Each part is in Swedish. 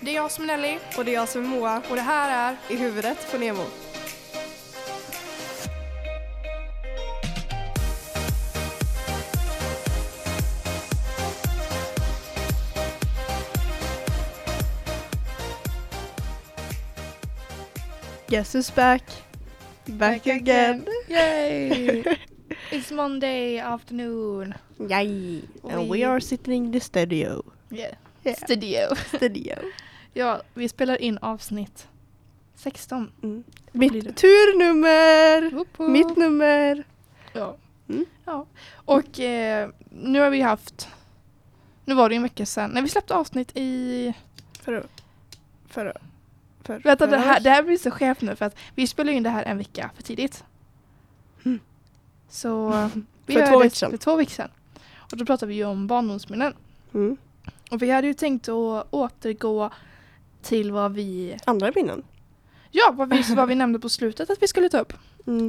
Det är jag som är Nelly Och det är jag som är Moa. och det här är I huvudet på Nemo. Guess who's back? Back, again. Yay! It's Monday afternoon. Yay. And we We- are sitting in the studio. Yeah. Yeah. Studio. studio. Ja, vi spelar in avsnitt 16. Mm. Mitt turnummer! Woop woop. Mitt nummer! Ja. Mm. ja. Och eh, nu har vi haft, nu var det en vecka sedan, när vi släppte avsnitt i, För för för vänta det här, det här blir så skevt nu för att vi spelar in det här en vecka för tidigt. Mm. Så vi För två veckor sedan. För två veckor sedan. Och då pratade vi ju om barndomsminnen. Mm. Och vi hade ju tänkt att återgå till vad vi, Andra minnen. ja vad vi, vad vi nämnde på slutet att vi skulle ta upp. Mm.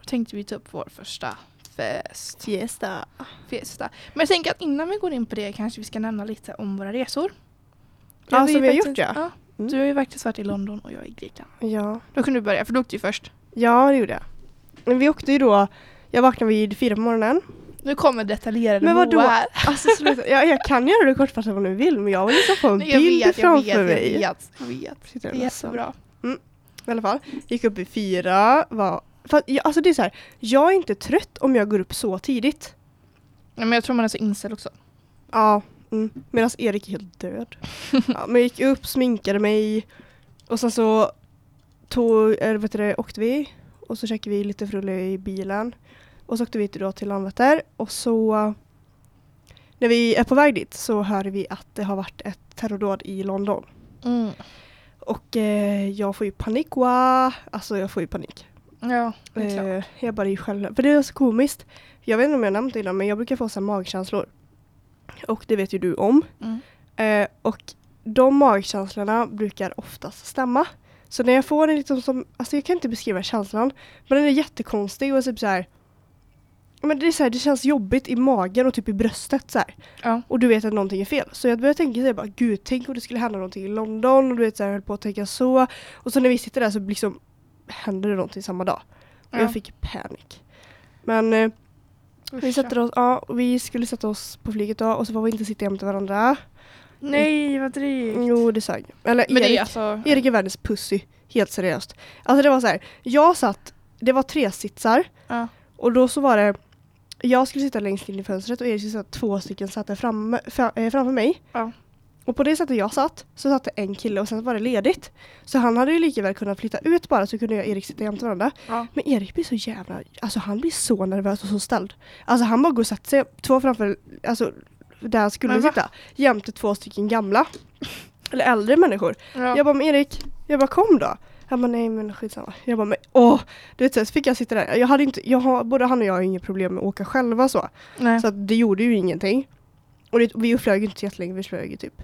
Då tänkte vi ta upp vår första fest. Fiesta. Fiesta. Men jag tänker att innan vi går in på det kanske vi ska nämna lite om våra resor. Ja, som vi har faktiskt- gjort, ja. Mm. Du har ju faktiskt varit i London och jag i Grekland. Ja. Då kunde du börja, för du åkte ju först. ja, det gjorde jag. Men vi åkte ju då, jag vaknade vid fyra på morgonen. Nu kommer detaljerade Men vadå? Här. Alltså sluta, jag, jag kan göra det kortfattat om du vill men jag vill liksom få en Nej, bild vet, jag framför vet, jag mig. vet, jag vet. Det jag är ledsen. jättebra. I alla fall, gick upp vid fyra. Var, för att, jag, alltså det är så här, jag är inte trött om jag går upp så tidigt. Nej, men jag tror man är så inställd också. Ja, mm. medan Erik är helt död. ja, men jag gick upp, sminkade mig och sen så tog, eller vet du, det, åkte vi och så käkade vi lite frulle i bilen. Och så åkte vi då till Landvetter och så när vi är på väg dit så hör vi att det har varit ett terrordåd i London. Mm. Och eh, jag får ju panik, wa. Alltså jag får ju panik. Ja. Eh, jag bara är själv. För det är så komiskt. Jag vet inte om jag nämnt det innan men jag brukar få så här magkänslor. Och det vet ju du om. Mm. Eh, och de magkänslorna brukar oftast stämma. Så när jag får en liksom som, alltså jag kan inte beskriva känslan. Men den är jättekonstig och typ så här. Men det är så här, det känns jobbigt i magen och typ i bröstet så här. Ja. Och du vet att någonting är fel. Så jag började tänka så här, bara, gud tänk om det skulle hända någonting i London och du vet så här, jag höll på att tänka så. Och så när vi sitter där så liksom händer det någonting samma dag. Och Ja. jag fick panik. Men eh, vi sätter oss, ja, vi skulle sätta oss på flyget då och så var vi inte sitta jämte varandra. Nej, vad drygt. Jo det sög. Eller Men det Erik, är alltså... Erik är världens pussy. Helt seriöst. Alltså det var så här. jag satt, det var tre sitsar Ja. och då så var det jag skulle sitta längst in i fönstret och Erik skulle sitta två stycken satt där framme, fra, eh, framför mig. Ja. Och på det sättet jag satt så satt det en kille och sen var det ledigt. Så han hade ju lika väl kunnat flytta ut bara så kunde jag och Erik sitta jämte varandra. Ja. Men Erik blir så jävla, alltså han blir så nervös och så ställd. Alltså han bara går och sätter sig, två framför, alltså där han skulle sitta, jämte två stycken gamla. Eller äldre människor. Ja. Jag bara, men Erik, jag bara kom då. Han bara, nej men skitsamma. Jag bara, men åh! Du vet så, fick jag sitta där. Jag hade inte, jag har, både han och jag har inget problem med att åka själva så. Nej. Så att det gjorde ju ingenting. Och det, vi flög inte jättelänge, vi flög ju typ,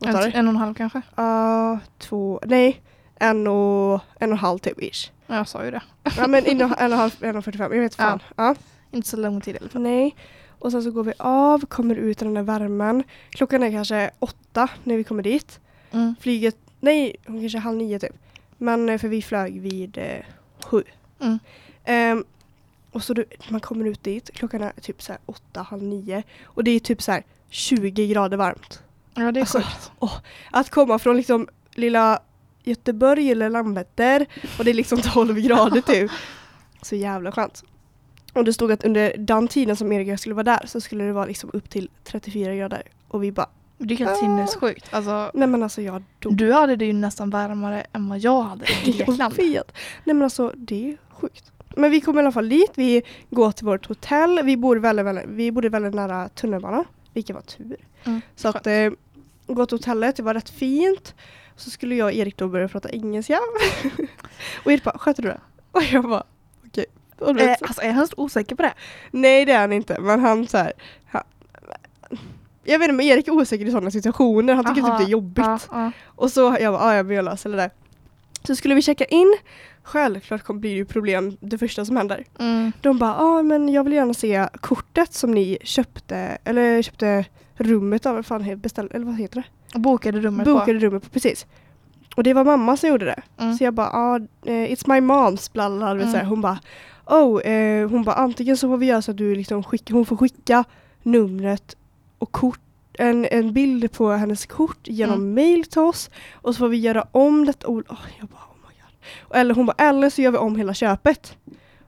en, en och en halv kanske? Uh, två, nej, en och en och en halv typ ish. Ja, jag sa ju det. Ja men en och en och, halv, en och 45, jag vet fan. Ja. Inte så lång tid i alla fall. Nej. Och sen så går vi av, kommer ut i den där värmen. Klockan är kanske åtta när vi kommer dit. Mm. Flyget, nej, kanske halv nio typ. Men eh, för vi flög vid eh, sju. Mm. Ehm, och så du, man kommer ut dit, klockan är typ så här åtta, halv nio. Och det är typ så här 20 grader varmt. Ja, det är Alltså, sjukt. Att komma från liksom lilla Göteborg eller Landvetter och det är liksom 12 grader typ. Så jävla skönt. Och det stod att under den tiden som Erik och jag skulle vara där så skulle det vara liksom upp till 34 grader. Och vi bara, Det är helt Ah. sinnessjukt. Alltså, nej men alltså jag dog. du hade det ju nästan varmare än vad jag hade i Grekland. Jag vet. Nej men alltså det är sjukt. Men vi kom i alla fall dit, vi går till vårt hotell, vi bor väldigt, väldigt, vi bodde väldigt nära tunnelbanan, vilket var tur. Mm, Så att eh, gå till hotellet, det var rätt fint. Så skulle jag och Erik då börja prata engelska. och Erik bara, sköter du det? Och jag bara, okej. Du Eh, alltså är han så osäker på det? Nej det är han inte, men han så här, han, Jag vet inte men Erik är osäker i sådana situationer, han tycker Aha, typ det är jobbigt. Ja, ja. Och så jag bara, "Ah, ja jag löser det där. Så skulle vi checka in, självklart kommer bli det ju problem det första som händer. Mm. De bara, ja ah, men jag vill gärna se kortet som ni köpte, eller köpte rummet vad fan beställ, eller vad heter det? Bokade rummet Bokade rummet på, precis. Och det var mamma som gjorde det. på. Mm. Så jag bara, ah, eh, it's my mom's, bla bla, bla Mm. Hon bara, oh, eh, hon bara antingen så får vi göra så att du liksom skick, hon får skicka numret och kort, en, en bild på hennes kort genom Mm. mail till oss och så får vi göra om detta. Oh, jag bara, oh my god. Eller hon bara, eller så gör vi om hela köpet.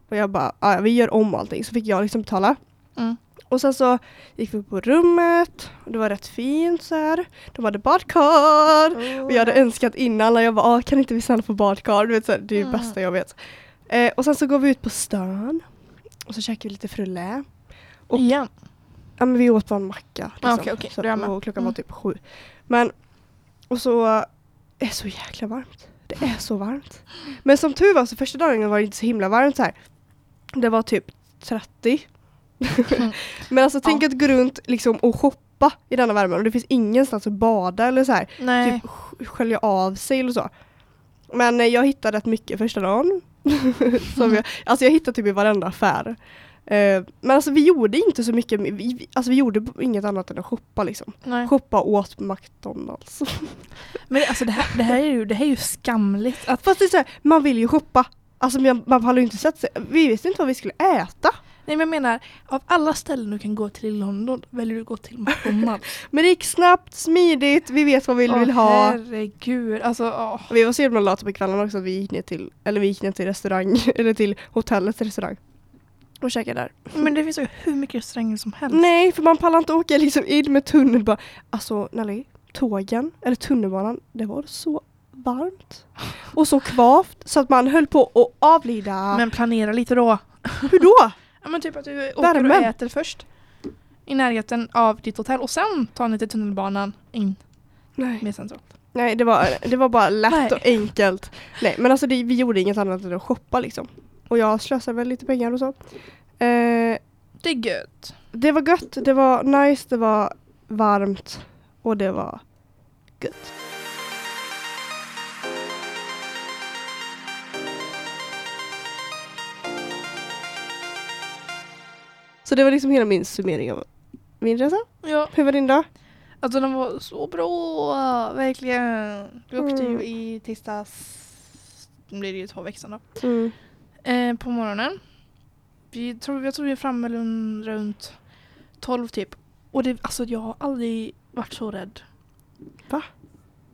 Och jag bara, ja vi gör om allting. Så fick jag liksom betala. Mm. Och sen så gick vi på rummet och det var rätt fint så här. De hade badkar. Och jag hade önskat innan när jag bara, ah, kan inte vi snälla få badkar? Du vet, så här, det är det Mm. bästa jag vet. Eh, och sen så går vi ut på stan. Och så käkar vi lite frulle. Och- Igen. Ja men vi åt bara en macka. Liksom. Ah. Så Då är jag med. och klockan var Mm. typ sju. Men, och så är det så jäkla varmt. Det är så varmt. Men som tur var så första dagen var det inte så himla varmt så här. Det var typ 30. Mm. Men alltså tänk Ja. att gå runt liksom och shoppa i denna värmen och det finns ingenstans att bada eller så här Nej. typ sk- skölja av sig eller så. Men eh, jag hittade rätt mycket första dagen. Som jag, alltså jag hittade typ i varenda affär. Eh, men alltså vi gjorde inte så mycket, vi, alltså vi gjorde inget annat än att shoppa liksom. Nej. Shoppa åt McDonalds. Men alltså det här, det här är ju, det här är ju skamligt. Att, Fast det är så här, man vill ju shoppa. Alltså man, man har ju inte sett sig, vi visste inte vad vi skulle äta. nej men jag menar, av alla ställen du kan gå till i London väljer du att gå till McDonalds. Men det gick snabbt, smidigt, vi vet vad vi vill Åh, ha. Herregud, alltså åh. Vi var så himla lata på kvällen också att vi gick ner till, eller vi gick ner till restaurang, eller till hotellets restaurang. Och käkade där. Men det finns ju hur mycket restauranger som helst. Nej, för man pallar inte åka liksom in med tunnelbanan. Alltså Nelly, tågen, eller tunnelbanan, det var så varmt. Och så kvavt så att man höll på att avlida. Men planera lite då. Hur då? Ja men typ att du åker Värmen. och äter först. I närheten av ditt hotell och sen tar ni till tunnelbanan in Nej, med centralt. Nej det, var, det var bara lätt och enkelt. Nej men alltså det, vi gjorde inget annat än att shoppa liksom. Och jag slösade väl lite pengar och så. Eh, Det är gött. det var gött, det var nice, det var varmt och det var gött. Så det var liksom hela min summering av min resa. Ja, Hur var din dag? alltså den var så bra. Verkligen. Vi åkte Mm. ju i tisdags. Nu blir det ju två veckor sedan då. Mm. Eh, på morgonen. Vi tror, jag tror vi är framme runt, runt 12 typ. Och det, alltså jag har aldrig varit så rädd. Va?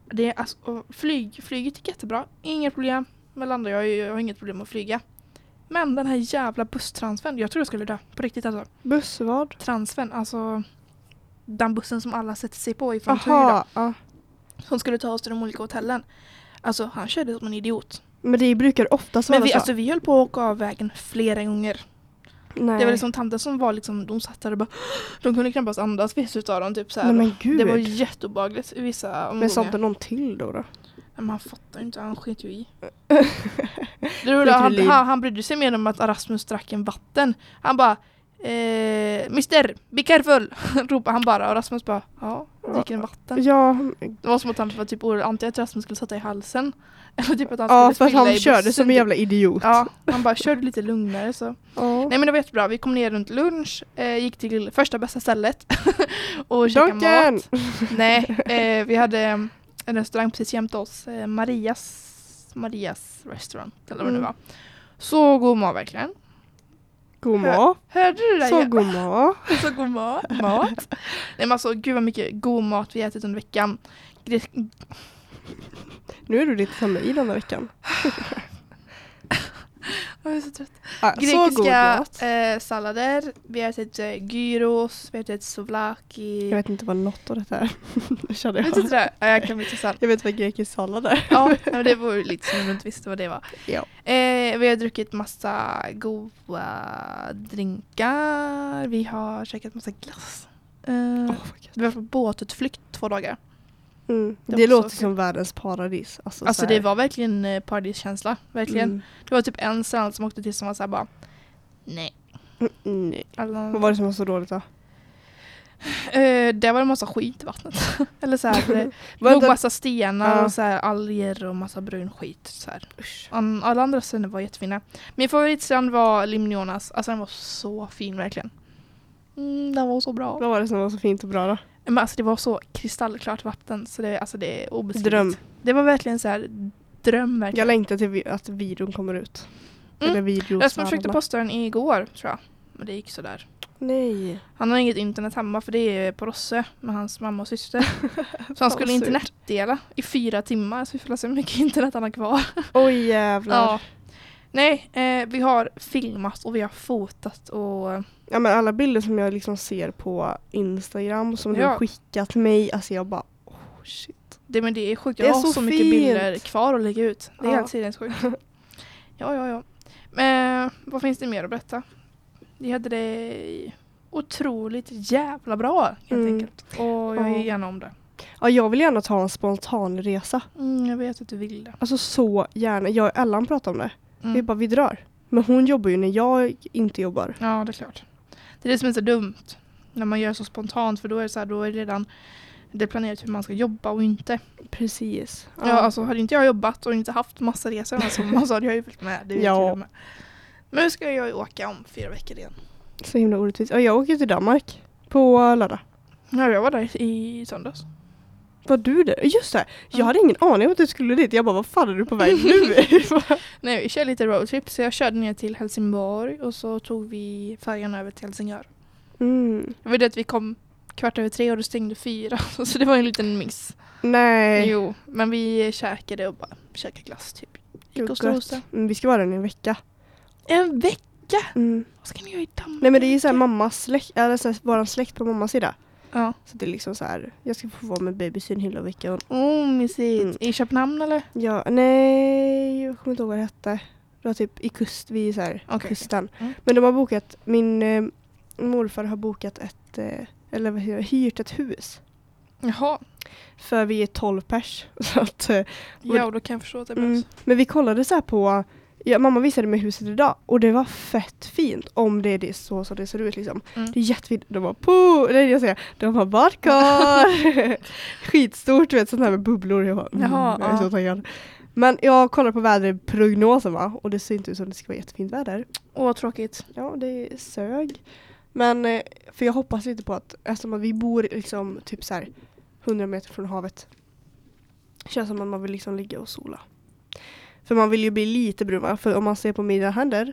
Det är alltså, flyg, flyget gick jättebra. Inga problem med landa. Jag, jag har inget problem att flyga. Men den här jävla busstransfern. Jag tror jag skulle dö. På riktigt alltså. Buss vad? Transfern, alltså den bussen som alla sätter sig på ifrån Aha. Som skulle ta oss till de olika hotellen. Alltså han körde som en idiot. Men det brukar Men vara vi, så. alltså, vi höll på att åka av vägen flera gånger. Nej. Det var liksom tanten som var liksom, de satt där och bara De kunde knappast andas vissa utav dem typ såhär. Nej men gud. Det var jätteobehagligt vissa omgångar. men sa inte någon till då? då? Men han fattar ju inte, han sket ju i. Det roliga, han, han, han brydde sig mer om att Rasmus drack en vatten. Han bara eh, Mister, be careful! ropade han bara och Rasmus bara ja, dricker en vatten. Ja, Det var som att han var typ orolig, antingen att Rasmus skulle sätta i halsen eller typ att han ja för att han körde som en typ. jävla idiot. Ja, han bara körde lite lugnare så. Ja. Nej men det var jättebra, vi kom ner runt lunch, eh, gick till första bästa stället och käkade mat. Nej, eh, vi hade en restaurang precis jämte oss, eh, Marias, Marias restaurant eller vad det Mm. var. Så god mat verkligen. God mat. Hörde du det där? Så god mat. så god mat. mat. Nej men alltså gud vad mycket god mat vi ätit under veckan. Gre- Nu är du lite som mig denna veckan. Jag är så trött. Så god Grekiska mat. eh, sallader, vi har ätit eh, gyros, vi har ätit souvlaki. Jag vet inte vad något av detta är. Kände Vet jag. inte det? Ja, jag kan bli så sall. Jag vet vad grekisk sallad är. Ja, men det var lite som om du inte visste vad det var. Ja. Eh, vi har druckit massa goda drinkar. Vi har käkat massa glass. Eh, gött. Vi var på båtutflykt två dagar. Mm. Det Det, så låter som världens paradis. Alltså, Alltså så det här. var verkligen eh, paradiskänsla. Verkligen. Mm. Det var typ en strand som åkte till som var såhär bara Nej. Mm, nej. Alla, Vad var det som var så dåligt då? eh, där var det massa skit i vattnet. Eller det Var låg det- massa stenar Ja. och såhär alger och massa brun skit. Usch. An- Alla andra ställen var jättefina. Min favoritstrand var Limnionas. Alltså den var så fin verkligen. Mm, den var så bra. Vad var det som var så fint och bra då? Men alltså det var så kristallklart vatten så det, alltså det är obeskrivligt. Dröm. Det var verkligen så här dröm Jag verkligen. längtar till vi- att videon kommer ut. Mm. Eller videos. Rasmus försökte posta den igår tror jag. Men det gick sådär. Nej. Han har inget internet hemma för det är på Rosse med hans mamma och syster. Så han skulle internetdela i fyra timmar så vi får se hur mycket internet han har kvar. Oj jävlar. Ja. Nej, eh, vi har filmat och vi har fotat och Ja men alla bilder som jag liksom ser på Instagram som du Ja. har skickat mig, alltså jag bara oh shit. det, men det är sjukt. Det Jag är har så, så mycket fint. bilder kvar att lägga ut. Det är Ja. helt sinnessjukt. Ja, ja, ja. Men vad finns det mer att berätta? Vi hade det otroligt jävla bra helt Mm. enkelt. Och jag Ja. är gärna om det. Ja jag vill gärna ta en spontan resa. Mm, jag vet att du vill det. Alltså så gärna. Jag och Ellen pratade om det. Vi Mm. bara vi drar. Men hon jobbar ju när jag inte jobbar. Ja, det är klart. Det är det som är så dumt. När man gör så spontant för då är det så här, då är det redan det planerat hur man ska jobba och inte. Precis. Ja. alltså hade inte jag jobbat och inte haft massa resor den här sommaren så hade jag ju följt med. Det Ja. du med. Men nu ska jag ju åka om fyra veckor igen. Så himla orättvist. Ja, jag åker till Danmark på lördag. Ja, jag var där i söndags. Var du där? Just det! Jag hade ingen aning om att du skulle dit. Jag bara, vad fan är du på väg nu? Nej, vi körde lite roadtrip så jag körde ner till Helsingborg och så tog vi färjan över till Helsingör. mm. Var det att vi kom kvart över tre och det stängde fyra så det var en liten miss. Nej. Jo, men vi käkade och bara käkade glass typ. Gick och. Mm, vi ska vara där i en vecka. En vecka! Mm. Vad ska ni göra i Danmark? Nej men det är ju såhär mammas släkt, eller såhär, våran släkt på mammas sida. Ja. Så det är liksom så här. jag ska få vara med bebisen hela veckan. Oh, mysigt. Mm. I Köpenhamn eller? Ja, nej, jag kommer inte ihåg vad det hette. Det var typ i kust, vid så här, Okej, kusten. Mm. Men de har bokat, min eh, morfar har bokat ett, eh, eller vad heter hyrt ett hus. Jaha. För vi är 12 pers. Så att, eh, Ja, och då kan jag förstå att det mm. behövs. Men vi kollade så här på, ja, mamma visade mig huset idag och det var fett fint om det är det så, så det ser ut liksom. Mm. Det är jättefint. De var på, nej jag säger, de har badkar. Skitstort du vet sånt här med bubblor. Jag, bara, mm, Jaha, jag är så taggad. Men jag kollar på väderprognosen va och det ser inte ut som det ska vara jättefint väder. Åh, tråkigt. Ja det sög. Men eh, för jag hoppas lite på att eftersom att vi bor liksom typ så här 100 meter från havet. Känns som att man vill liksom ligga och sola. För man vill ju bli lite brun va? För om man ser på mina händer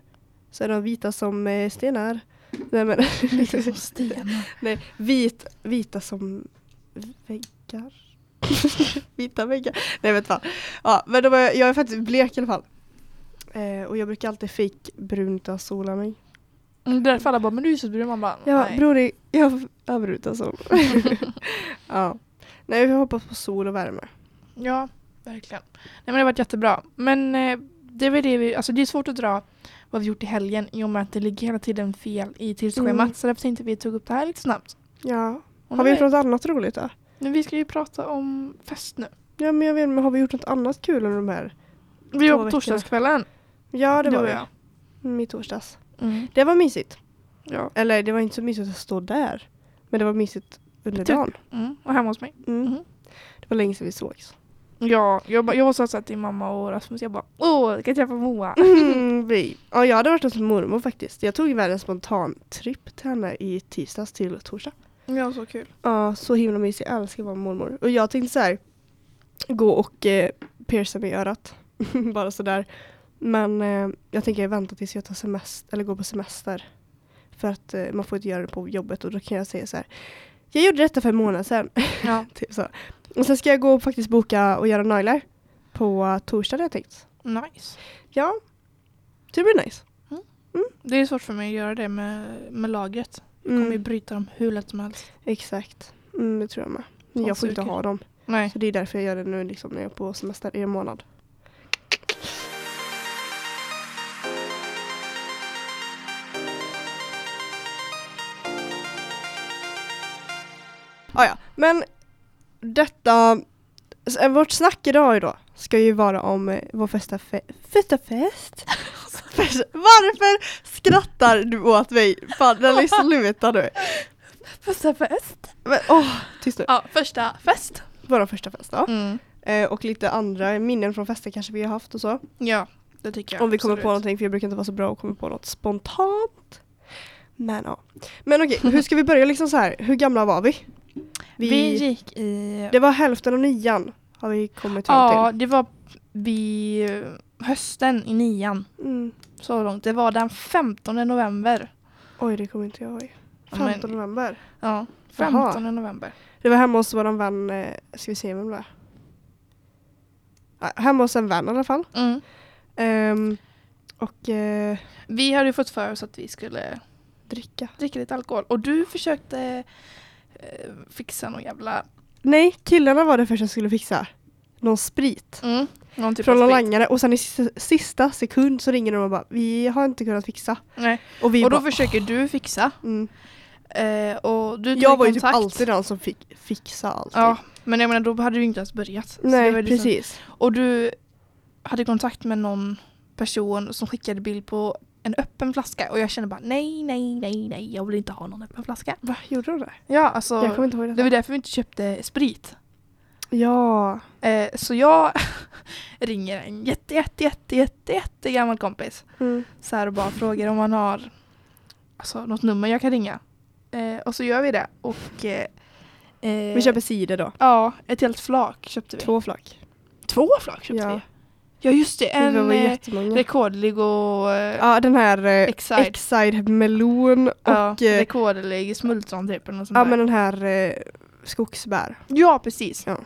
så är de vita som eh, stenar. Nej men Lite som stenar. Nej, vit, vita som väggar. vita väggar. Nej vet fan. Ja, men de är, jag är faktiskt blek i alla fall. Eh, och jag brukar alltid fake brunt sola mig. Mm, Därför alla bara, men du är så brun. Man bara, Ja, nej. bror, jag har brunt sol. ja. Nej, jag hoppas på sol och värme. Ja, verkligen. Nej men det har varit jättebra. Men eh, det väl det vi, alltså det är svårt att dra vad vi gjort i helgen i och med att det ligger hela tiden fel i tidsschemat. Mm. Så därför tänkte vi tog upp det här lite snabbt. Ja. Och Har vi gjort något annat roligt då? Men vi ska ju prata om fest nu. Ja, men jag vet men har vi gjort något annat kul under de här? Vi var på torsdagskvällen. Ja, det du var vi. Mm, I torsdags. Mm. Det var mysigt. Ja. Eller det var inte så mysigt att stå där. Men det var mysigt under Typ. dagen. Mm. Och hemma hos mig. Mm. Mhm. Det var länge sedan vi sågs. Ja, jag, jag sa så här till mamma och Rasmus, jag bara åh, jag kan träffa Moa. Mm. Ja, jag hade varit hos mormor faktiskt. Jag tog en spontan tripp till henne i tisdags till torsdag. Ja, så kul. Ja, så himla mysigt. Jag älskar vara mormor. Och jag tänkte så här gå och eh, pierca mig i örat. Bara sådär. Men eh, jag tänker vänta tills jag tar semester, eller går på semester. För att eh, man får inte göra det på jobbet och då kan jag säga så här. Jag gjorde detta för en månad sedan. Ja, typ så. Och sen ska jag gå och faktiskt boka och göra naglar. På torsdag hade jag tänkt. nice. Ja. Det blir nice. Det är svårt för mig att göra det med, med lagret. Jag kommer ju Mm, bryta dem hur lätt som helst. exakt. Mm, det tror jag med. Sånt jag får inte ha dem. Nej. Så det är därför jag gör det nu liksom, när jag är på semester i en månad. Ah, ja, men detta, eh, vårt snack idag då ska ju vara om eh, vår första, fe första fest. Varför skrattar du åt mig? Fan, eller sluta nu. Första fest. Men, åh, tyst nu. Ja, första fest. Vår första fest då. Mm. Eh, och lite andra minnen från fester kanske vi har haft och så. Ja, det tycker jag. Om vi kommer på absolut. någonting för jag brukar inte vara så bra att komma på något spontant. Men ja. Men okej, hur ska vi börja liksom så här? Hur gamla var vi? Vi, Vi gick i... det var hälften av nian har vi kommit fram Ja, det var vid hösten i nian. till. Mm. Så långt. Det var den 15 november. Oj, det kommer inte jag ihåg. Ja, men- 15 november. Ja, Jaha. 15 november. Det var hemma hos våran vän, eh, ska vi se vem det var? Hemma hos en vän i alla fall. Mm. Ehm, och eh, Vi hade ju fått för oss att vi skulle dricka. dricka lite alkohol. Och du försökte fixa någon jävla... Nej, killarna var det första jag skulle fixa. Någon sprit. Mm, någon typ från någon sprit. langare och sen i sista, sista sekund så ringer de och bara vi har inte kunnat fixa. Nej. Och, vi Och då bara, försöker du fixa. mm. Eh, och du Jag var ju typ alltid den som fick fixa allt. Ja, men jag menar då hade du inte ens börjat. Nej, liksom- precis. Och du hade kontakt med någon person som skickade bild på en öppen flaska och jag kände bara nej, nej, nej, nej, jag vill inte ha någon öppen flaska. Va, gjorde de det? Ja, alltså Jag kommer inte ihåg det det. var därför vi inte köpte sprit. Ja. Eh, så jag ringer en jätte, jätte, jätte, jätte, jätte gammal kompis Mm. så här och bara frågar om han har alltså, något nummer jag kan ringa. Eh, och så gör vi det och eh, eh, Vi köper cider då. Ja, ett helt flak köpte vi. Två flak. Två flak köpte Ja. vi. Ja just det, det en var eh, jättemånga. rekordlig och eh, Ja, den här eh. Excite melon och ja, rekordlig smultron typ eller något sånt ja där. men den här eh, skogsbär. Ja precis. Ja.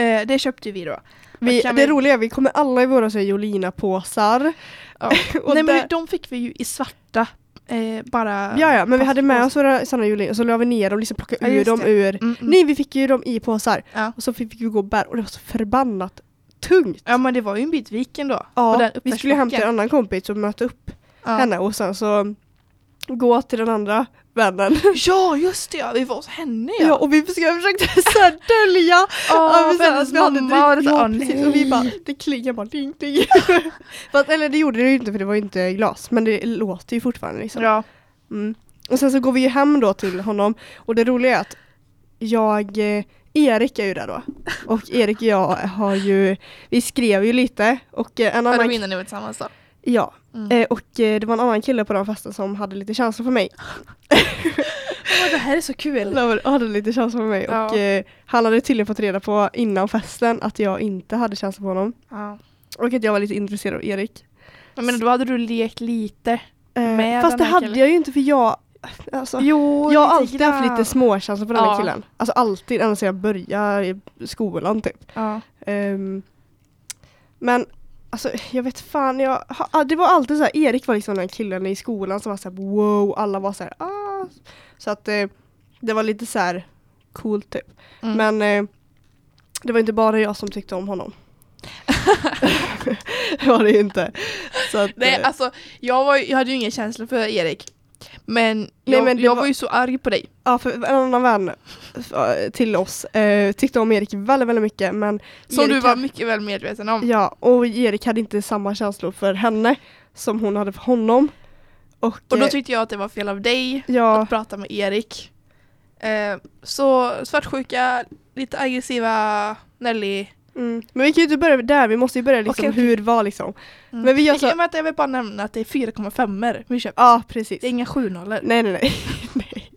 Eh, det köpte vi då. Vi, det vi- roliga är vi kommer alla i våra så Jolina-påsar. Ja. Nej där- men de fick vi ju i svarta. Eh, bara Ja, ja, men vi hade med oss våra sådana Jolina och så la vi ner dem, liksom plockade Ja, ur dem det. ur. Mm, mm. Nej, vi fick ju dem i påsar. Ja. Och så fick vi gå och bära och det var så förbannat tungt. ja men det var ju en bit viken då. Ja, vi skulle hämta en annan kompis och möta upp ja. henne och sen så gå till den andra vännen. Ja just det ja, vi var hos henne Ja. ja. och vi försökte, försökte så här dölja så här, hennes att vi hade mamma var drick- ja, precis, och vi bara, det klingar bara ding ding. Fast, eller det gjorde det ju inte för det var ju inte glas men det låter ju fortfarande liksom. Ja. Mm. Och sen så går vi ju hem då till honom och det roliga är att jag, eh, Erik är ju där då. Och Erik och jag har ju, vi skrev ju lite och eh, en För annan, då innan ni var tillsammans då. ja, Mm. eh, och eh, det var en annan kille på den festen som hade lite känslor för mig. Det här är så kul. Han hade lite känslor för mig och Ja. eh, han hade tydligen fått reda på innan festen att jag inte hade känslor på honom. Ja. Och att jag var lite intresserad av Erik. Menar då hade du lekt lite. Med fast det hade killen. jag ju inte för jag, alltså, Jo, jag har alltid haft lite småkänslor på den här Ja. killen. Alltså alltid, ända sedan jag började i skolan typ. Ja. Ehm, men alltså jag vet fan, jag, ha- det var alltid så här, Erik var liksom den killen i skolan som var så här wow, alla var så här ah. Så att eh, det var lite så här coolt typ. Mm. Men eh, det var inte bara jag som tyckte om honom. det var det ju inte. Att, Nej eh, alltså jag, var, jag hade ju ingen känsla för Erik. Men jag, men jag var- var ju så arg på dig. Ja, för en annan vän eh, till oss eh, tyckte om Erik väldigt, väldigt mycket men Som Erik du var hade- mycket väl medveten om. Ja, och Erik hade inte samma känslor för henne som hon hade för honom. Och, Och då eh, tyckte jag att det var fel av dig ja, att prata med Erik. Eh, så svartsjuka, lite aggressiva Nelly. Mm. Men vi kan ju inte börja där, vi måste ju börja liksom Okej, okej. hur var liksom. Mm. Men vi gör jag, så- jag, vänta, jag vill bara nämna att det är 4,5 vi köper. Ja, precis. Det är inga 7 nollor. Nej, nej, nej. nej.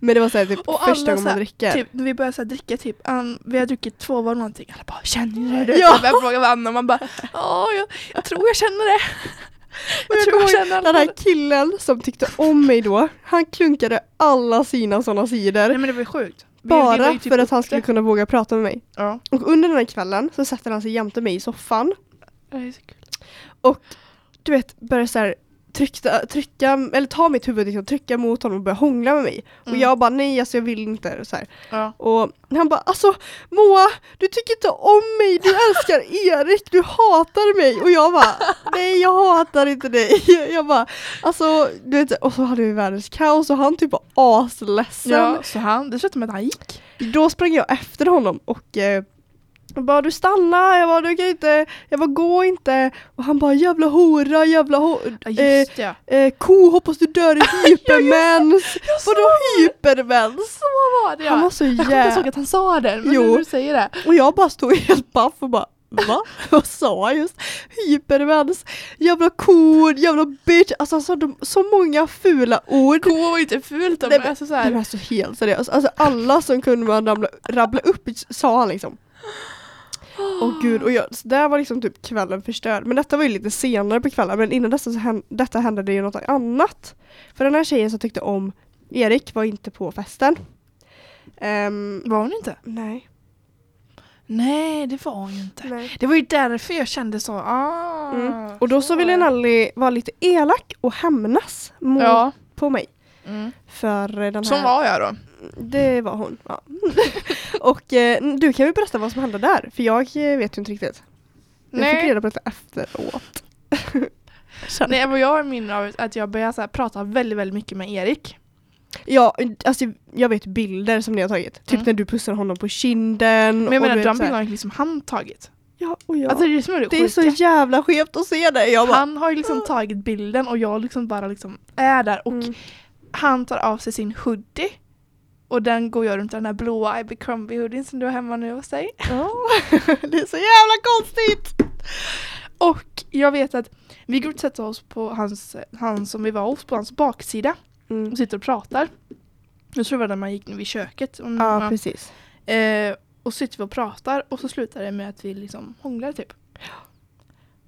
Men det var såhär typ Och första gången man dricker. Typ, när vi började så dricka typ, um, vi har druckit två var någonting, alla bara känner du det? Ja. Så började fråga varandra och man bara ja, jag, jag tror jag känner det. Jag jag tror jag känner den här killen som tyckte om mig då, han klunkade alla sina sådana sidor. Nej men det var ju sjukt. Bara typ för att han skulle kunna våga prata med mig. Ja. Och under den här kvällen så sätter han sig jämte mig i soffan Det är så kul. du vet, börjar så här trycka, trycka, eller ta mitt huvud liksom, trycka mot honom och börja hångla med mig. Och Mm. jag bara nej alltså jag vill inte. Så här. Ja. Och han bara alltså Moa, du tycker inte om mig, du älskar Erik, du hatar mig. Och jag bara nej jag hatar inte dig. Jag bara alltså du vet, och så hade vi världens kaos och han typ var asledsen. ja, så han, det slutade med att han gick. Då sprang jag efter honom och eh, jag bara du stannar, jag bara du kan inte, jag bara gå inte. Och han bara jävla hora, jävla ho Ja eh, det. eh, ko hoppas du dör i hypermens. Såg Vadå hypermens? så var det Han ja. var så Jag kommer inte ihåg jävla... att han sa det, men Jo. nu när du säger det. Och jag bara stod helt baff och bara va? Vad sa jag just? Hypermens, jävla kod, jävla bitch. Alltså, alltså de, så många fula ord. Ko var inte fult, Nej, men men- alltså så Det här, var så helt seriöst. Alltså alla som kunde man rabbla, rabbla upp sa han liksom. Åh gud, och jag, så där var liksom typ kvällen förstörd. Men detta var ju lite senare på kvällen, men innan dessa, så hän, detta hände det ju något annat. För den här tjejen som tyckte om Erik var inte på festen. Ehm, var hon inte? nej. Nej, det var hon ju inte. nej. Det var ju därför jag kände så, ah. Mm. Och då så ville Nelly vara lite elak och hämnas mot, Ja. på mig. Mm. För den här... Som var jag då. Det var hon. Ja. och eh, du kan ju berätta vad som hände där, för jag eh, vet ju inte riktigt. Jag fick reda på detta efteråt. Nej, vad jag har minne av att jag började så här, prata väldigt, väldigt mycket med Erik. Ja, alltså jag vet bilder som ni har tagit. Typ Mm. när du pussar honom på kinden. Men jag menar, de bilderna har liksom han tagit. Ja, och ja. Alltså det är det det, är så jävla skevt att se det. Jag bara, Han har ju liksom tagit bilden och jag liksom bara liksom är där och Mm. han tar av sig sin hoodie. Och den går jag runt den här blåa Abercrombie hoodien som du har hemma nu hos dig. Ja. det är så jävla konstigt! Och jag vet att vi går och sätter oss på hans, han som vi var hos, på hans baksida Mm. och sitter och pratar. Jag tror det var när man gick vid köket. Och, Ja, precis. Eh, och sitter vi och pratar och så slutar det med att vi liksom hånglar typ.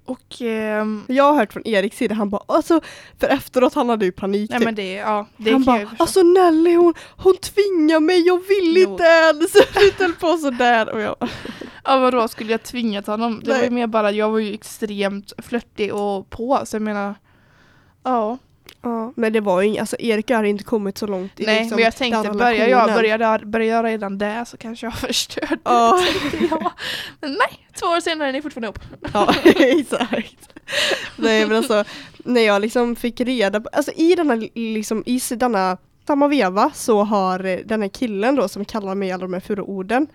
Och ehm, Jag har hört från Eriks sida, han bara alltså, för efteråt han hade ju panik nej typ. men det, ja, det han bara, alltså Nelly hon, hon tvingar mig, jag vill Jo. inte ens. Vi höll på sådär och jag Ja vadå, skulle jag tvingat honom? Det var ju Nej. mer bara, jag var ju extremt flörtig och på så jag menar Ja, Ja, men det var ju alltså Erik har inte kommit så långt i nej liksom, men jag tänkte börjar jag, börjar, där, börjar jag redan där så kanske jag har förstört Ja. jag. Men nej, två år senare är ni fortfarande ihop. Ja, exakt. Nej men alltså, när jag liksom fick reda på, alltså i denna, liksom i denna samma veva så har eh, den här killen då som kallar mig alla de här fula orden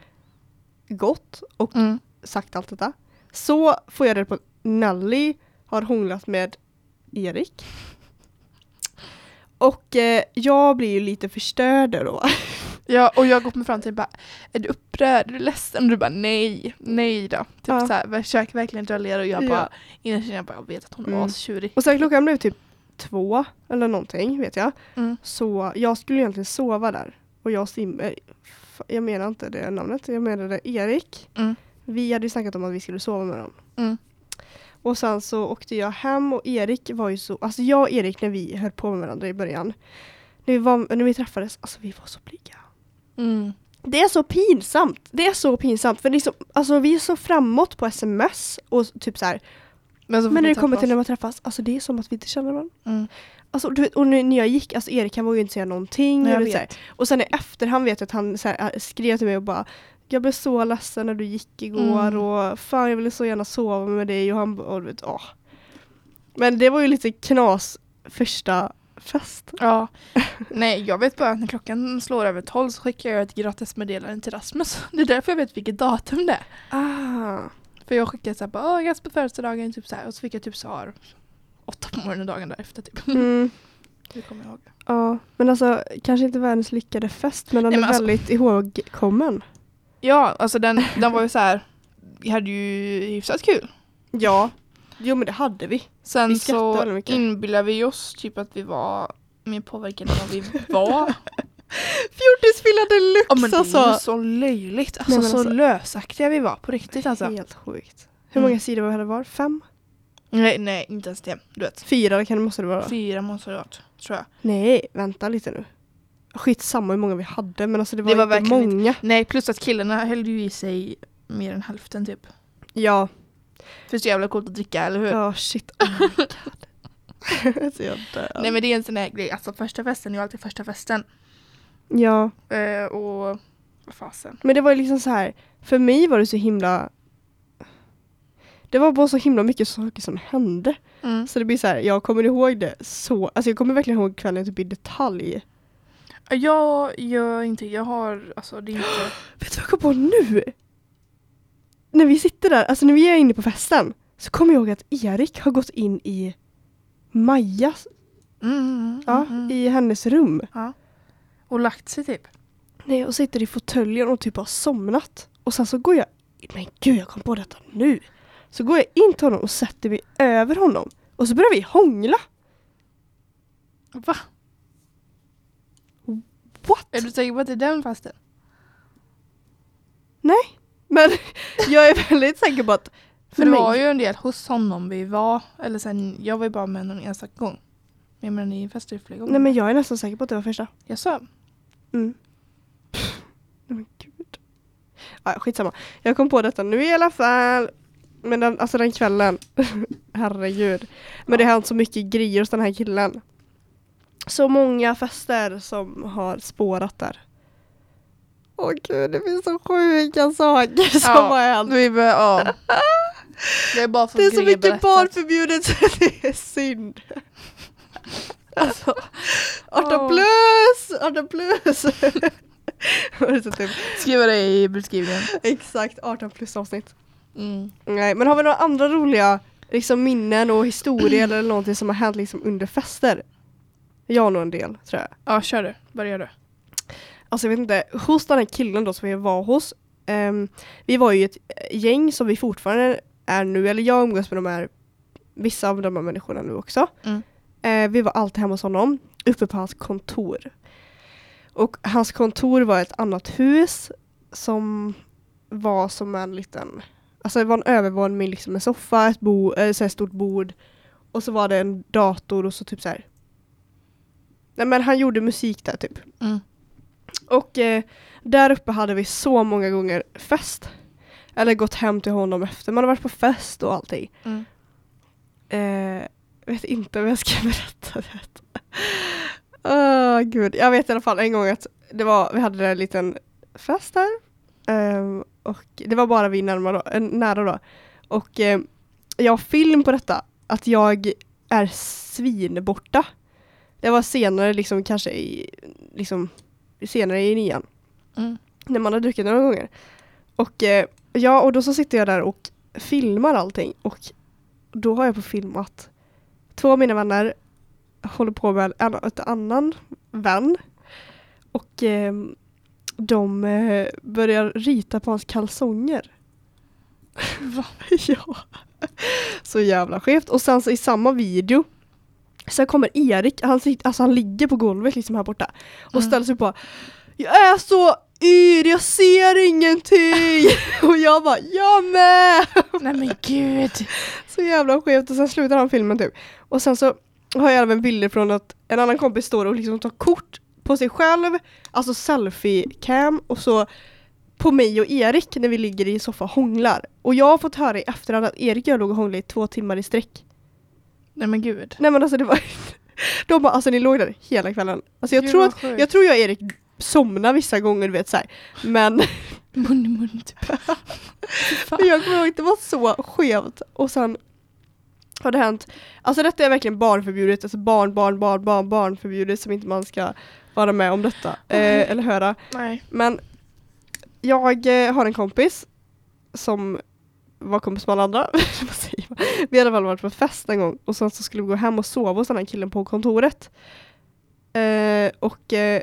gått och Mm. sagt allt detta. Så får jag reda på att Nelly har hånglat med Erik. Och eh, jag blir ju lite förstörd då. Ja, och jag går mig fram till bara, är du upprörd? Är du ledsen? Och du bara nej, nej då. Typ Ja. så här, försök verkligen det och jag Ja. bara, inne jag bara, jag vet att hon är Mm. astjurig. Och sen klockan blev typ två eller någonting vet jag. Mm. Så jag skulle egentligen sova där. Och jag simmar, jag menar inte det namnet, jag menade Erik. Mm. Vi hade ju snackat om att vi skulle sova med dem. Mm. Och sen så åkte jag hem och Erik var ju så, alltså jag och Erik när vi höll på med varandra i början. När vi, var, när vi träffades, alltså vi var så blyga. Mm. Det är så pinsamt. Det är så pinsamt för liksom, alltså vi är så framåt på sms och typ så här. Men, så Men när det kommer till när man träffas, alltså det är som att vi inte känner varandra. Mm. Alltså, du vet, och när när jag gick, alltså Erik han vågade ju inte säga någonting. Nej, och så här-. Och sen i efterhand vet jag att han så här, äh, skrev till mig och bara Jag blev så ledsen när du gick igår Mm. och fan jag ville så gärna sova med dig och han och du vet, åh. Men det var ju lite knas första fest. Ja, nej jag vet bara att när klockan slår över 12 så skickar jag ett gratismeddelande till Rasmus. Det är därför jag vet vilket datum det är. Ah. För jag skickade såhär bara åh grattis på födelsedagen typ så här, och så fick jag typ svar åtta på morgonen dagen därefter typ. Mm. Det kommer jag ihåg. Ja, men alltså kanske inte världens lyckade fest men den Nej, är men alltså- väldigt ihågkommen. Ja, alltså den, den var ju så här. vi hade ju hyfsat kul. Ja, jo men det hade vi. Sen Vi så inbillade vi oss typ att vi var mer påverkade än vad vi var. Fjortisfylla deluxe Ja men det är ju alltså! så löjligt. Alltså, Nej, så alltså- lösaktiga vi var på riktigt alltså. Helt sjukt. Hur Mm. många sidor var det var? Fem? Nej, nej inte ens det. Du vet. Fyra kan det måste det vara. Fyra måste det varit, tror jag. Nej, vänta lite nu. Skitsamma hur många vi hade men alltså det var, Det var inte många. Nej, plus att killarna höll ju i sig mer än hälften typ. Ja, För så jävla coolt att dricka, eller hur? ja shit. Oh my god. så jag dör. Nej men det är en sån här grej, alltså första festen är ju alltid första festen. Ja, Eh, och vad fasen. men det var ju liksom så här. För mig var det så himla det var bara så himla mycket saker som hände. Mm. Så det blir så här, jag kommer ihåg det så, alltså jag kommer verkligen ihåg kvällen typ i detalj. Jag gör inte, jag har, alltså det är inte... Vet du vad jag kom på nu? När vi sitter där, alltså när vi är inne på festen så kommer jag ihåg att Erik har gått in i Majas, Mm, mm, ja, mm. i hennes rum. ja. Och lagt sig typ. Nej, och sitter i fåtöljen och typ har somnat. Och sen så går jag men gud jag kom på detta nu. Så går jag in till honom och sätter mig över honom. Och så börjar vi hångla. Va? Är du säker på att det är den festen? Men jag är väldigt säker på att För för det mig, var ju en del hos honom vi var, eller sen, jag var ju bara med någon enstaka gång. Men men ni festade ju flera gånger. Nej men jag är nästan säker på att det var första. Jag sa, Mm. Nej men gud. Ja, skitsamma. Jag kom på detta nu i alla fall. Men den, alltså den kvällen. Herregud. Men det har hänt så mycket grejer hos den här killen. Så många fester som har spårat där. Åh gud, det finns så sjuka saker som Ja, har hänt. vi bör, ja. Det är bara för Det är så mycket berättat. barnförbjudet så det är synd. Alltså, 18 Åh. plus! 18 plus! Typ, Skriva det i beskrivningen. exakt 18 plus avsnitt. Mm. Nej, men har vi några andra roliga liksom, minnen och historier eller någonting som har hänt liksom, under fester? Jag har nog en del tror jag. Ja, kör du. Börja du. Alltså jag vet inte, hos den här killen då som vi var hos. ehm, vi var ju ett gäng som vi fortfarande är nu, eller jag umgås med de här, vissa av de här människorna nu också. Mm. Eh, vi var alltid hemma hos honom, uppe på hans kontor. Och hans kontor var ett annat hus som var som en liten, alltså det var en övervåning med liksom en soffa, ett bo, äh, så stort bord och så var det en dator och så typ så här. Nej men han gjorde musik där typ. Mm. Och eh, där uppe hade vi så många gånger fest. Eller gått hem till honom efter man har varit på fest och allting. Mm. Eh, vet inte om jag ska berätta det. Åh gud, jag vet i alla fall en gång att det var, vi hade en liten fest där. Ehm, och det var bara vi närmare då, eh, nära då. Och eh, jag har film på detta, att jag är svinborta. Det var senare liksom kanske i, liksom senare i nian Mm. när man har druckit några gånger. Och eh, ja, och då så sitter jag där och filmar allting och då har jag på film att två av mina vänner håller på med en, ett annan vän och eh, de eh, börjar rita på hans kalsonger. Va? ja. Så jävla skevt. Och sen så i samma video så kommer Erik, han, sitter, alltså han ligger på golvet liksom här borta och Mm. ställer sig på Jag är så yr, jag ser ingenting! och jag bara, jag med! Nej men gud. så jävla skevt och sen slutar han filmen typ. Och sen så har jag även bilder från att en annan kompis står och liksom tar kort på sig själv, alltså selfie-cam och så på mig och Erik när vi ligger i soffan och hånglar. Och jag har fått höra i efterhand att Erik och jag låg och hånglade i två timmar i sträck. Nej men gud. Nej men alltså det var De bara alltså ni låg där hela kvällen. Alltså jag Gud, tror att jag tror jag och Erik somnar vissa gånger du vet så här. Men, Mun i mun typ. Men jag kommer ihåg att det var så skevt. Och sen har det hänt, alltså detta är verkligen barnförbjudet, alltså barn, barn, barn, barn, barnförbjudet som inte man ska vara med om detta. Eh, eller höra. Nej. Men jag eh, har en kompis som var kompis med alla andra. Vi hade fall varit på fest en gång och sen så skulle vi gå hem och sova hos den här killen på kontoret. Eh, och eh,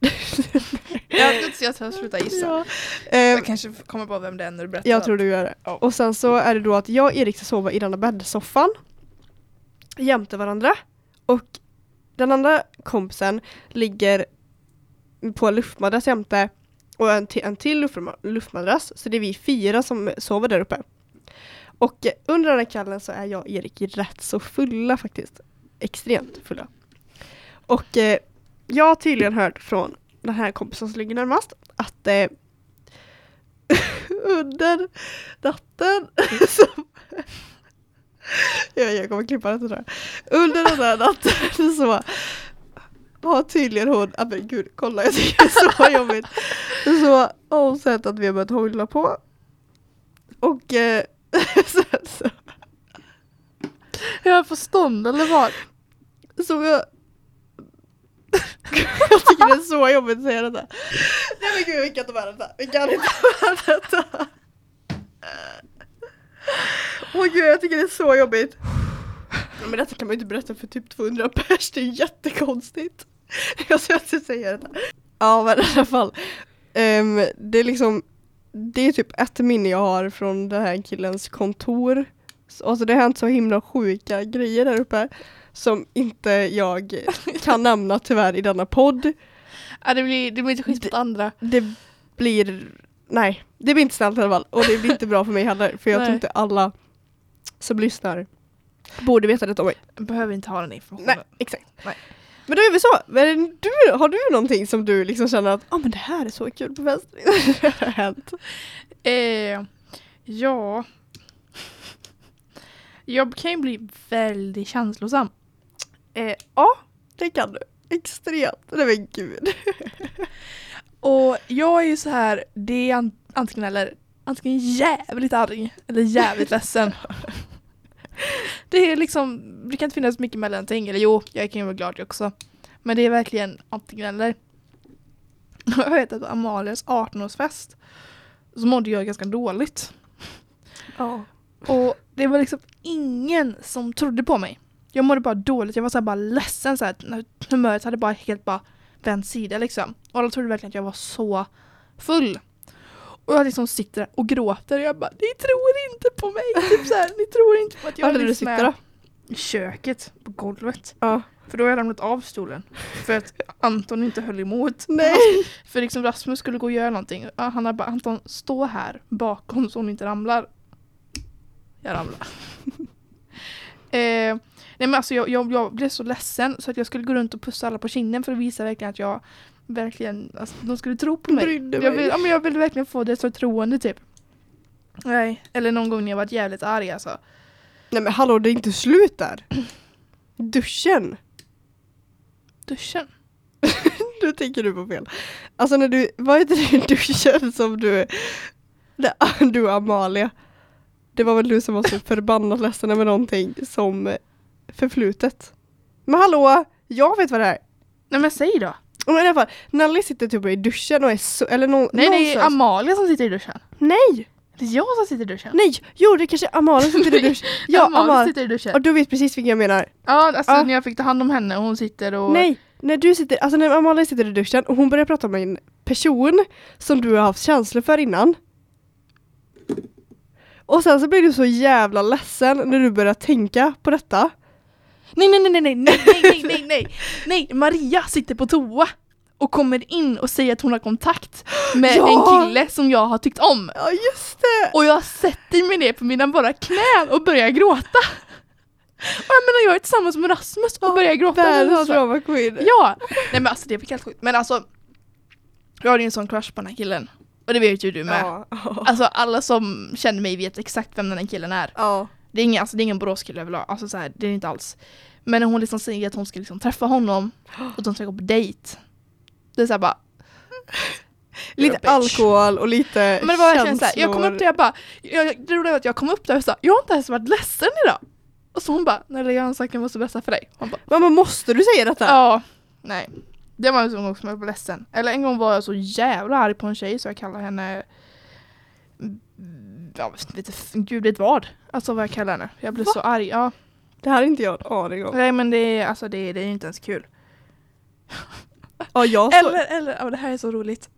Jag, jag tar sluta gissa. ja, eh, Jag kanske kommer på vem det är när du berättar. jag tror du gör det. Ja. Och sen så är det då att jag och Erik ska sova i den här bäddsoffan jämte varandra. Och den andra kompisen ligger på en luftmadrass jämte och en, till, en till luftmadrass. Så det är vi fyra som sover där uppe. Och under den här kvällen så är jag och Erik rätt så fulla faktiskt. Extremt fulla. Och eh, jag har tydligen hört från den här kompisen som ligger närmast att eh, under natten som jag, jag kommer klippa detta tror jag. Under den här natten så har tydligen hon, ah, men gud kolla jag tycker det är så jobbigt. Så har hon sett att vi har börjat hålla på. Och eh, sen så, Jag är på stånd eller vad? så jag jag tycker det är så jobbigt att säga detta. Nej men gud vi kan inte bära detta. Vi kan inte bära detta. Åh gud jag tycker det är så jobbigt. Men detta kan man ju inte berätta för typ 200 pers, det är jättekonstigt. Jag ska inte säga detta. Ja men i alla fall. Ehm, det är liksom det är typ ett minne jag har från den här killens kontor. Så- Alltså det har hänt så himla sjuka grejer där uppe som inte jag kan nämna tyvärr i denna podd. Ja, det, blir, det blir inte schysst mot andra. Det blir, nej, det blir inte snällt i alla fall och det blir inte bra för mig heller för jag Nej. tror inte alla som lyssnar borde veta detta om mig. Jag behöver inte ha den informationen. Nej, exakt. Nej. Men då är vi så, men du, har du någonting som du liksom känner att ah, men det här är så kul på fest? det har hänt. Eh, ja. Jag kan ju bli väldigt känslosam. Eh, ja, det kan du. Extremt. Nej men gud. Och jag är ju så här, det är an- antingen eller antingen jävligt arg eller jävligt ledsen. Det är liksom, det kan inte finnas mycket mellanting. Eller jo, jag kan ju vara glad också. Men det är verkligen antingen eller. Jag vet att på Amalias 18-årsfest så mådde jag ganska dåligt. Ja. Och det var liksom ingen som trodde på mig. Jag mådde bara dåligt, jag var så bara ledsen så här, humöret hade bara helt bara vänt sida liksom. Och alla trodde verkligen att jag var så full. Och jag liksom sitter där och gråter och jag bara ni tror inte på mig! Typ så här, ni tror inte på att jag Var är liksom är i köket på golvet. Ja. För då har jag ramlat av stolen. För att Anton inte höll emot. Nej. För liksom Rasmus skulle gå och göra någonting. Han har bara Anton stå här bakom så hon inte ramlar. Jag ramlar. eh, nej men alltså jag, jag, jag blev så ledsen så att jag skulle gå runt och pussa alla på kinden för att visa verkligen att jag verkligen, alltså, de skulle tro på mig. Brydde Jag mig. vill, ja, men jag vill verkligen få det så troende typ. Nej, eller någon gång när jag varit jävligt arg alltså. Nej men hallå det är inte slut där. Duschen. Duschen. Nu tänker du på fel. Alltså när du, vad heter det duschen som du, du och Amalia. Det var väl du som var så förbannat ledsen över någonting som förflutet. Men hallå, jag vet vad det är. Nej men säg då. Men i alla fall, Nalli sitter typ i duschen och är så, eller nå, Nej det är någonstans. Amalia som sitter i duschen. Nej, Det är jag som sitter i duschen. nej, jo det kanske är Amalia som sitter i duschen. Ja, Amalia Amalia. sitter i duschen. Och du vet precis vilken jag menar. Ja, alltså Ja. när jag fick ta hand om henne och hon sitter och... Nej, när du sitter, alltså när Amalia sitter i duschen och hon börjar prata om en person som du har haft känslor för innan. Och sen så blir du så jävla ledsen när du börjar tänka på detta. Nej, nej, nej, nej, nej, nej, nej, nej, nej, Maria sitter på toa och kommer in och säger att hon har kontakt med Ja! en kille som jag har tyckt om. Ja just det! Och jag sätter mig ner på mina bara knän och börjar gråta. Och jag menar jag är tillsammans med Rasmus och börjar gråta. Världens drama queen. Ja! Nej men alltså det är helt sjukt. Men alltså, jag har ju en sån crush på den här killen. Och det vet ju du med. Ja. ja. Alltså alla som känner mig vet exakt vem den här killen är. ja. Det är ingen, alltså, det är ingen Boråskille överlag, alltså, så här, det är det inte alls. Men när hon liksom säger att hon ska liksom träffa honom och de ska gå på dejt. Det är såhär bara, Lite alkohol och lite men det var verkligen såhär, jag kom känslor. upp där jag bara, jag, det roliga var att jag kom upp där och sa, jag har inte ens varit ledsen idag. Och så hon bara, har sagt att jag måste berätta för dig. Hon bara, Mamma måste du säga detta? ja, nej. Det var en sån gång som jag var ledsen. Eller en gång var jag så jävla arg på en tjej så jag kallade henne vet inte, gud vet vad. Alltså vad jag kallar henne. Jag blev Va? så arg. Ja. Det här är inte jag en aning om. Nej men det är, alltså, det, det är inte ens kul. Ja, jag så... Eller, eller ja, det här är så roligt.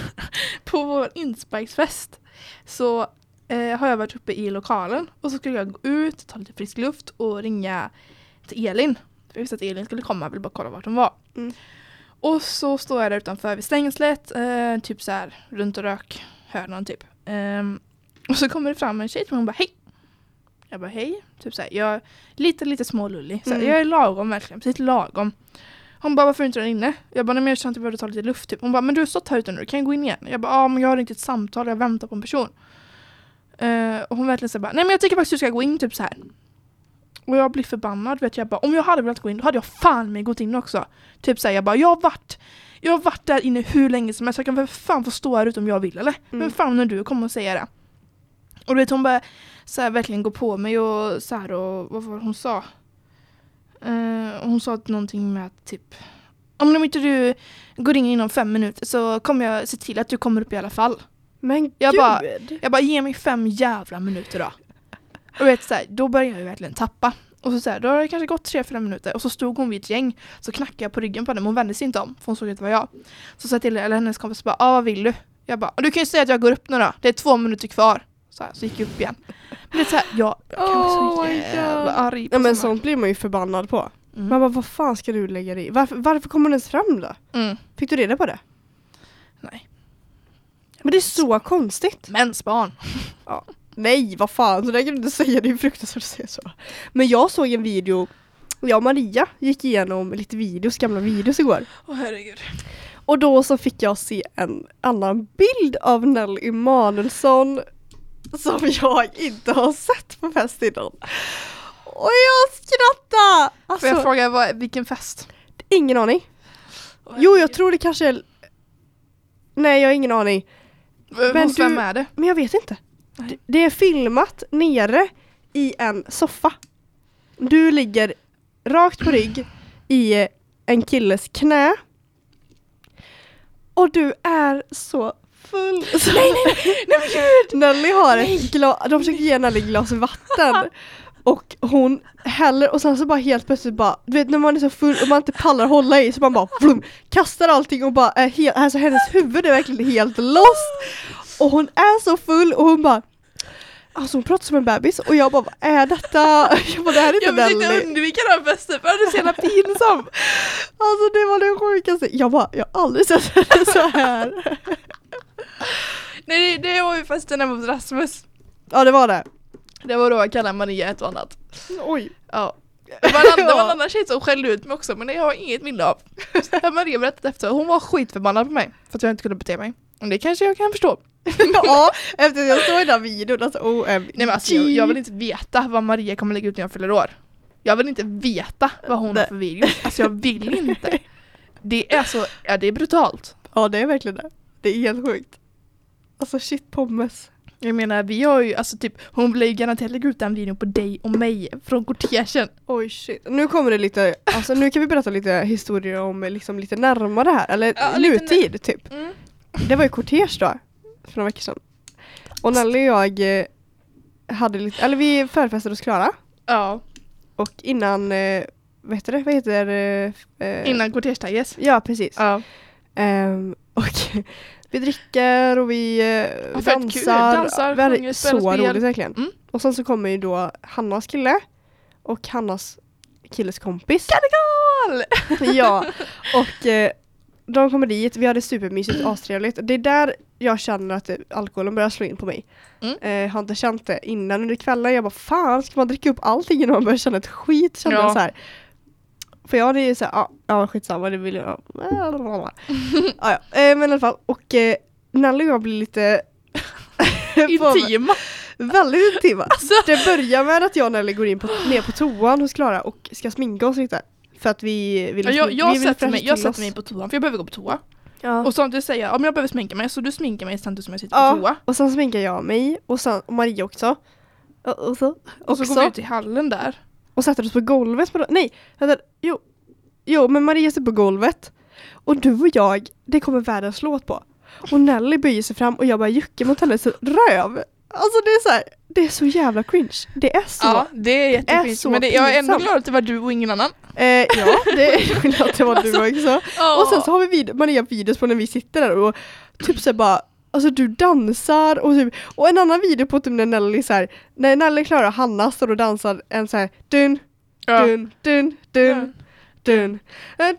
på vår inspikesfest så eh, har jag varit uppe i lokalen och så skulle jag gå ut, ta lite frisk luft och ringa till Elin. För jag visste att Elin skulle komma, jag ville bara kolla vart hon var. Mm. Och så står jag där utanför vid stängslet, eh, typ så här runt och rök hörnan typ. Ehm, och så kommer det fram en tjej till mig och hon bara hej. Jag bara hej. Typ så här, jag är lite lite smålullig. Så här, Mm. Jag är lagom verkligen, precis lagom. Hon bara varför är inte där inne? Jag bara nej men jag kände att jag behövde ta lite luft typ. Hon bara men du har stått här ute nu, kan jag gå in igen? Jag bara ja men jag har inte ett samtal, jag väntar på en person. Eh, och hon verkligen säger bara nej men jag tycker faktiskt du ska gå in typ så här. Och jag blir förbannad vet jag bara om jag hade velat gå in då hade jag fan mig gått in också. Typ såhär jag bara jag har varit jag har varit där inne hur länge som helst, jag kan väl fan få stå här ute om jag vill eller? Mm. Men fan när du kommer och säger det. Och du vet hon bara så här, verkligen gå på mig och så här och vad var hon sa? Eh, hon sa någonting med att typ om inte du går in inom fem minuter så kommer jag se till att du kommer upp i alla fall. Men Jag gud! bara- Jag bara ge mig fem jävla minuter då. Och vet så här, då börjar jag verkligen tappa. Och så, så här, då har det kanske gått tre, fyra minuter och så stod hon vid ett gäng. Så knackade jag på ryggen på henne men hon vände sig inte om för hon såg att det var jag. Så sa jag till eller hennes kompis bara ah, vad vill du? Jag bara, du kan ju säga att jag går upp nu då. Det är två minuter kvar. Så, här, så gick jag upp igen. Men det är så här, jag, jag kan bli Oh så my jävla God. arg. Ja men sånt blir man ju förbannad på. Mm. Man bara, vad fan ska du lägga dig i? Varför, varför kommer den ens fram då? Mm. Fick du reda på det? Nej. Men det är så konstigt. Mensbarn. Nej, vad fan, så där kan du inte säga, det är fruktansvärt att säga så. Men jag såg en video, jag och Maria gick igenom lite videos, gamla videos igår. Åh herregud. Och då så fick jag se en annan bild av Nelly Emanuelsson som jag inte har sett på fest innan. Och jag skrattade! Får Alltså, jag fråga vad, vilken fest? ingen aning. Jo, jag tror det kanske är... Nej, jag har ingen aning. Men Hos vem du- är det? Men jag vet inte. Nej. Det- Det är filmat nere i en soffa. Du ligger rakt på rygg i en killes knä. Och du är så full. Så nej, nej, nej, men gud! Nelly har ett glas, de försöker ge Nelly glas vatten. Och hon häller och sen så bara helt plötsligt bara, du vet när man är så full och man inte pallar hålla i så man bara flum, kastar allting och bara är helt, alltså hennes huvud är verkligen helt lost. Och hon är så full och hon bara Alltså hon pratar som en bebis och jag bara vad är detta? Jag bara det här är inte Jag försökte Nelly. undvika den festen för det är så jävla pinsam. Alltså det var det sjukaste. Jag bara, jag har aldrig sett henne så här. Nej det, det var ju festen hemma hos Rasmus. Ja det var det. Det var då jag kallade Maria ett och annat. Oj. Ja. Det var, en annan, det var en annan tjej som skällde ut mig också men det har jag inget minne av. Det har Maria berättat efter. Hon var skitförbannad på mig för att jag inte kunde bete mig. Och det kanske jag kan förstå. ja, efter jag såg den här videon, alltså OMG. Nej men alltså jag, jag vill inte veta vad Maria kommer lägga ut när jag fyller år. Jag vill inte veta vad hon har för video. Alltså jag vill inte. Det är så, ja det är brutalt. Ja det är verkligen det. Det är helt sjukt. Alltså shit pommes. Jag menar vi har ju, alltså typ, hon vill ju garanterat lägga ut den videon på dig och mig från kortegen. Oj shit. Nu kommer det lite, alltså nu kan vi berätta lite historier om liksom lite närmare här, eller Ja, lite nutid typ. Mm. Det var ju kortege då, för några veckor sedan. Och Nelly och jag eh, hade lite, eller vi förfestade hos Klara. Ja, Och innan, eh, vad heter det? Vad heter det? Eh, innan kortegetages. Ja precis. Ja. Ehm, och vi dricker och vi eh, Ja, dansar. Dansar, hade sjunger, så spel. roligt verkligen. Mm. Och sen så kommer ju då Hannas kille och Hannas killes kompis. Karneval! ja, och eh, de kommer dit, vi hade supermysigt, astrevligt. Det är där jag känner att alkoholen börjar slå in på mig. Mm. Eh, har inte känt det innan under kvällen. Jag bara fan, ska man dricka upp allting innan man börjar känna ett skit? Kände Ja. så här. För jag hade ju såhär, ja, ja skitsamma det vill jag. ja, ja. Eh, men i alla fall, och eh, Nelly och jag blir lite Intima. Väldigt intima. Alltså, Det börjar med att jag och Nelly går in på, ner på toan hos Klara och ska sminka oss lite. För att vi vill ja, jag, vi jag, vill sätter, mig, jag sätter mig på toan för jag behöver gå på toa. Ja. Och samtidigt säger jag om jag behöver sminka mig så du sminkar mig samtidigt som jag sitter Ja. på toa. Och sen sminkar jag mig och, sen, och Maria också. Och, och så, Och så också. går vi ut i hallen där. Och sätter oss på golvet. På, nej, vänta, jo, jo, men Maria sitter på golvet. Och du och jag, det kommer världens låt på. Och Nelly böjer sig fram och jag bara juckar mot hennes röv. Alltså det är så här, det är så jävla cringe. Det är så. Ja, det är jättefint. så Men det, jag är ändå glad att det var du och ingen annan. Eh, ja, det är skillnad att det var du också. Och sen så har vi vid Maria videos på när vi sitter där och typ så bara Alltså du dansar och typ Och en annan video på typ när Nelly så här, När Nelly, Klara och Hanna står och dansar en så här dun, dun, dun, dun, dun, dun,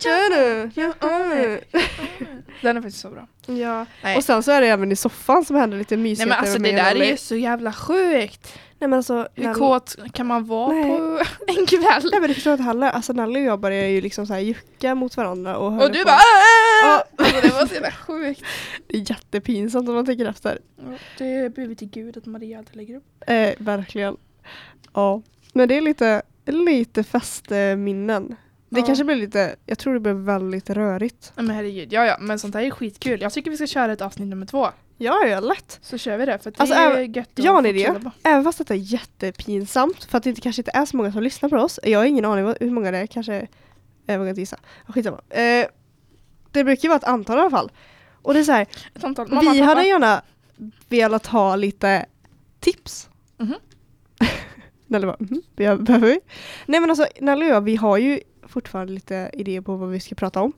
Den är faktiskt så bra. Ja, Nej. och sen så är det även i soffan som händer lite Nej mysigheter men alltså det där är ju så jävla sjukt. Nej men alltså Hur Nelly- kåt kan man vara Nej. på en kväll? Nej men det förstår inte heller, alltså Nelly och jag börjar ju liksom så här jucka mot varandra och Och du på. bara "Äh!" Ja. alltså, Det var så jävla sjukt. Det är jättepinsamt om man tänker efter. Ja, Det ber vi till gud att Maria alltid lägger upp. Eh, verkligen. Ja. Men det är lite, lite festminnen. Det Ja. kanske blir lite, jag tror det blir väldigt rörigt. Men herregud, ja ja, men sånt här är skitkul. Jag tycker vi ska köra ett avsnitt nummer två. Ja, ja, lätt. Så kör vi det, för det Alltså, är även- gött att jag har en idé. Även fast detta är jättepinsamt, för att det kanske inte är så många som lyssnar på oss. Jag har ingen aning hur många det är, kanske, jag vågar inte gissa. Skitsamma. Eh, det brukar ju vara ett antal i alla fall. Och det är så här, antal. Mamma, vi pappa. hade gärna velat ha lite tips. Mhm. Nelly bara, mhm, be- behöver vi? Nej men alltså, Nelly och jag, vi har ju fortfarande lite idéer på vad vi ska prata om.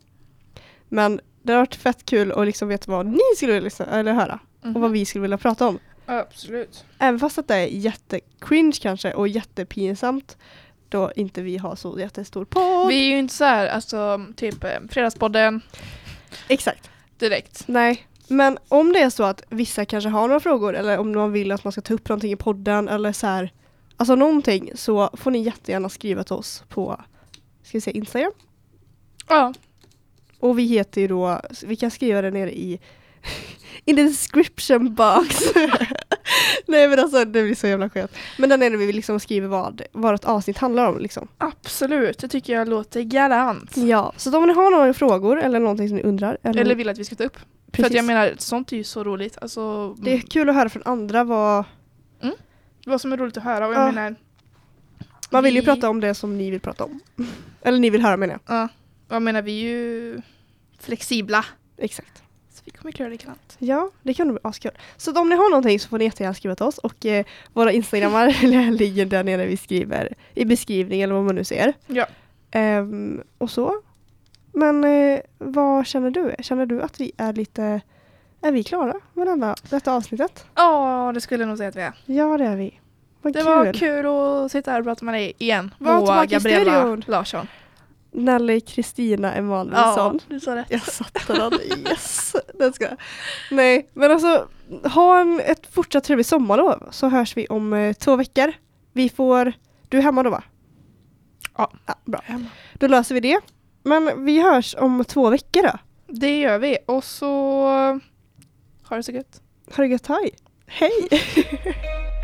Men Det har varit fett kul att liksom veta vad ni skulle vilja lyssna, eller höra Mhm. och vad vi skulle vilja prata om. Absolut. Även fast att det är jättecringe kanske och jättepinsamt då inte vi har så jättestor podd. Vi är ju inte så här, alltså typ eh, Fredagspodden Exakt. direkt. Nej. Men om det är så att vissa kanske har några frågor eller om man vill att man ska ta upp någonting i podden eller så här, alltså någonting så får ni jättegärna skriva till oss på ska vi säga Instagram. Ja, Och vi heter ju då, vi kan skriva det nere i in the description box. Nej men alltså det blir så jävla skönt. Men där nere vi liksom skriver vad, ett avsnitt handlar om liksom. absolut. Det tycker jag låter galant. Ja, så om ni har några frågor eller någonting som ni undrar. Eller, Eller vill att vi ska ta upp. För precis. att jag menar, sånt är ju så roligt. Alltså, det är kul att höra från andra vad, vad som är roligt att höra. Och jag Ja. menar, man vill ju Vi- prata om det som ni vill prata om. Eller ni vill höra menar jag. ja, jag menar vi är ju flexibla. Exakt. Så vi kommer klara det galant. Ja, det kan bli askul. Så om ni har någonting så får ni jättegärna skriva till oss och eh, våra instagrammar ligger där nere vi skriver i beskrivningen eller vad man nu ser. Ja. Ehm, och så. Men eh, vad känner du? Känner du att vi är lite, är vi klara med denna, detta avsnittet? Ja, det skulle jag nog säga att vi är. Ja det är vi. Vad Det kul. var kul att sitta här och prata med dig igen. Var Moa Gabriella. Larsson. Nelly Kristina Emanuelsson. du sa rätt. Jag satte den, yes! Den ska. Nej, men alltså ha en, ett fortsatt trevligt sommarlov så hörs vi om eh, två veckor. Vi får, du är hemma då va? Ja. bra. Då löser vi det. Men vi hörs om två veckor då. Det gör vi. Och så... Ha det så gött. Ha det gött, hej! Hej!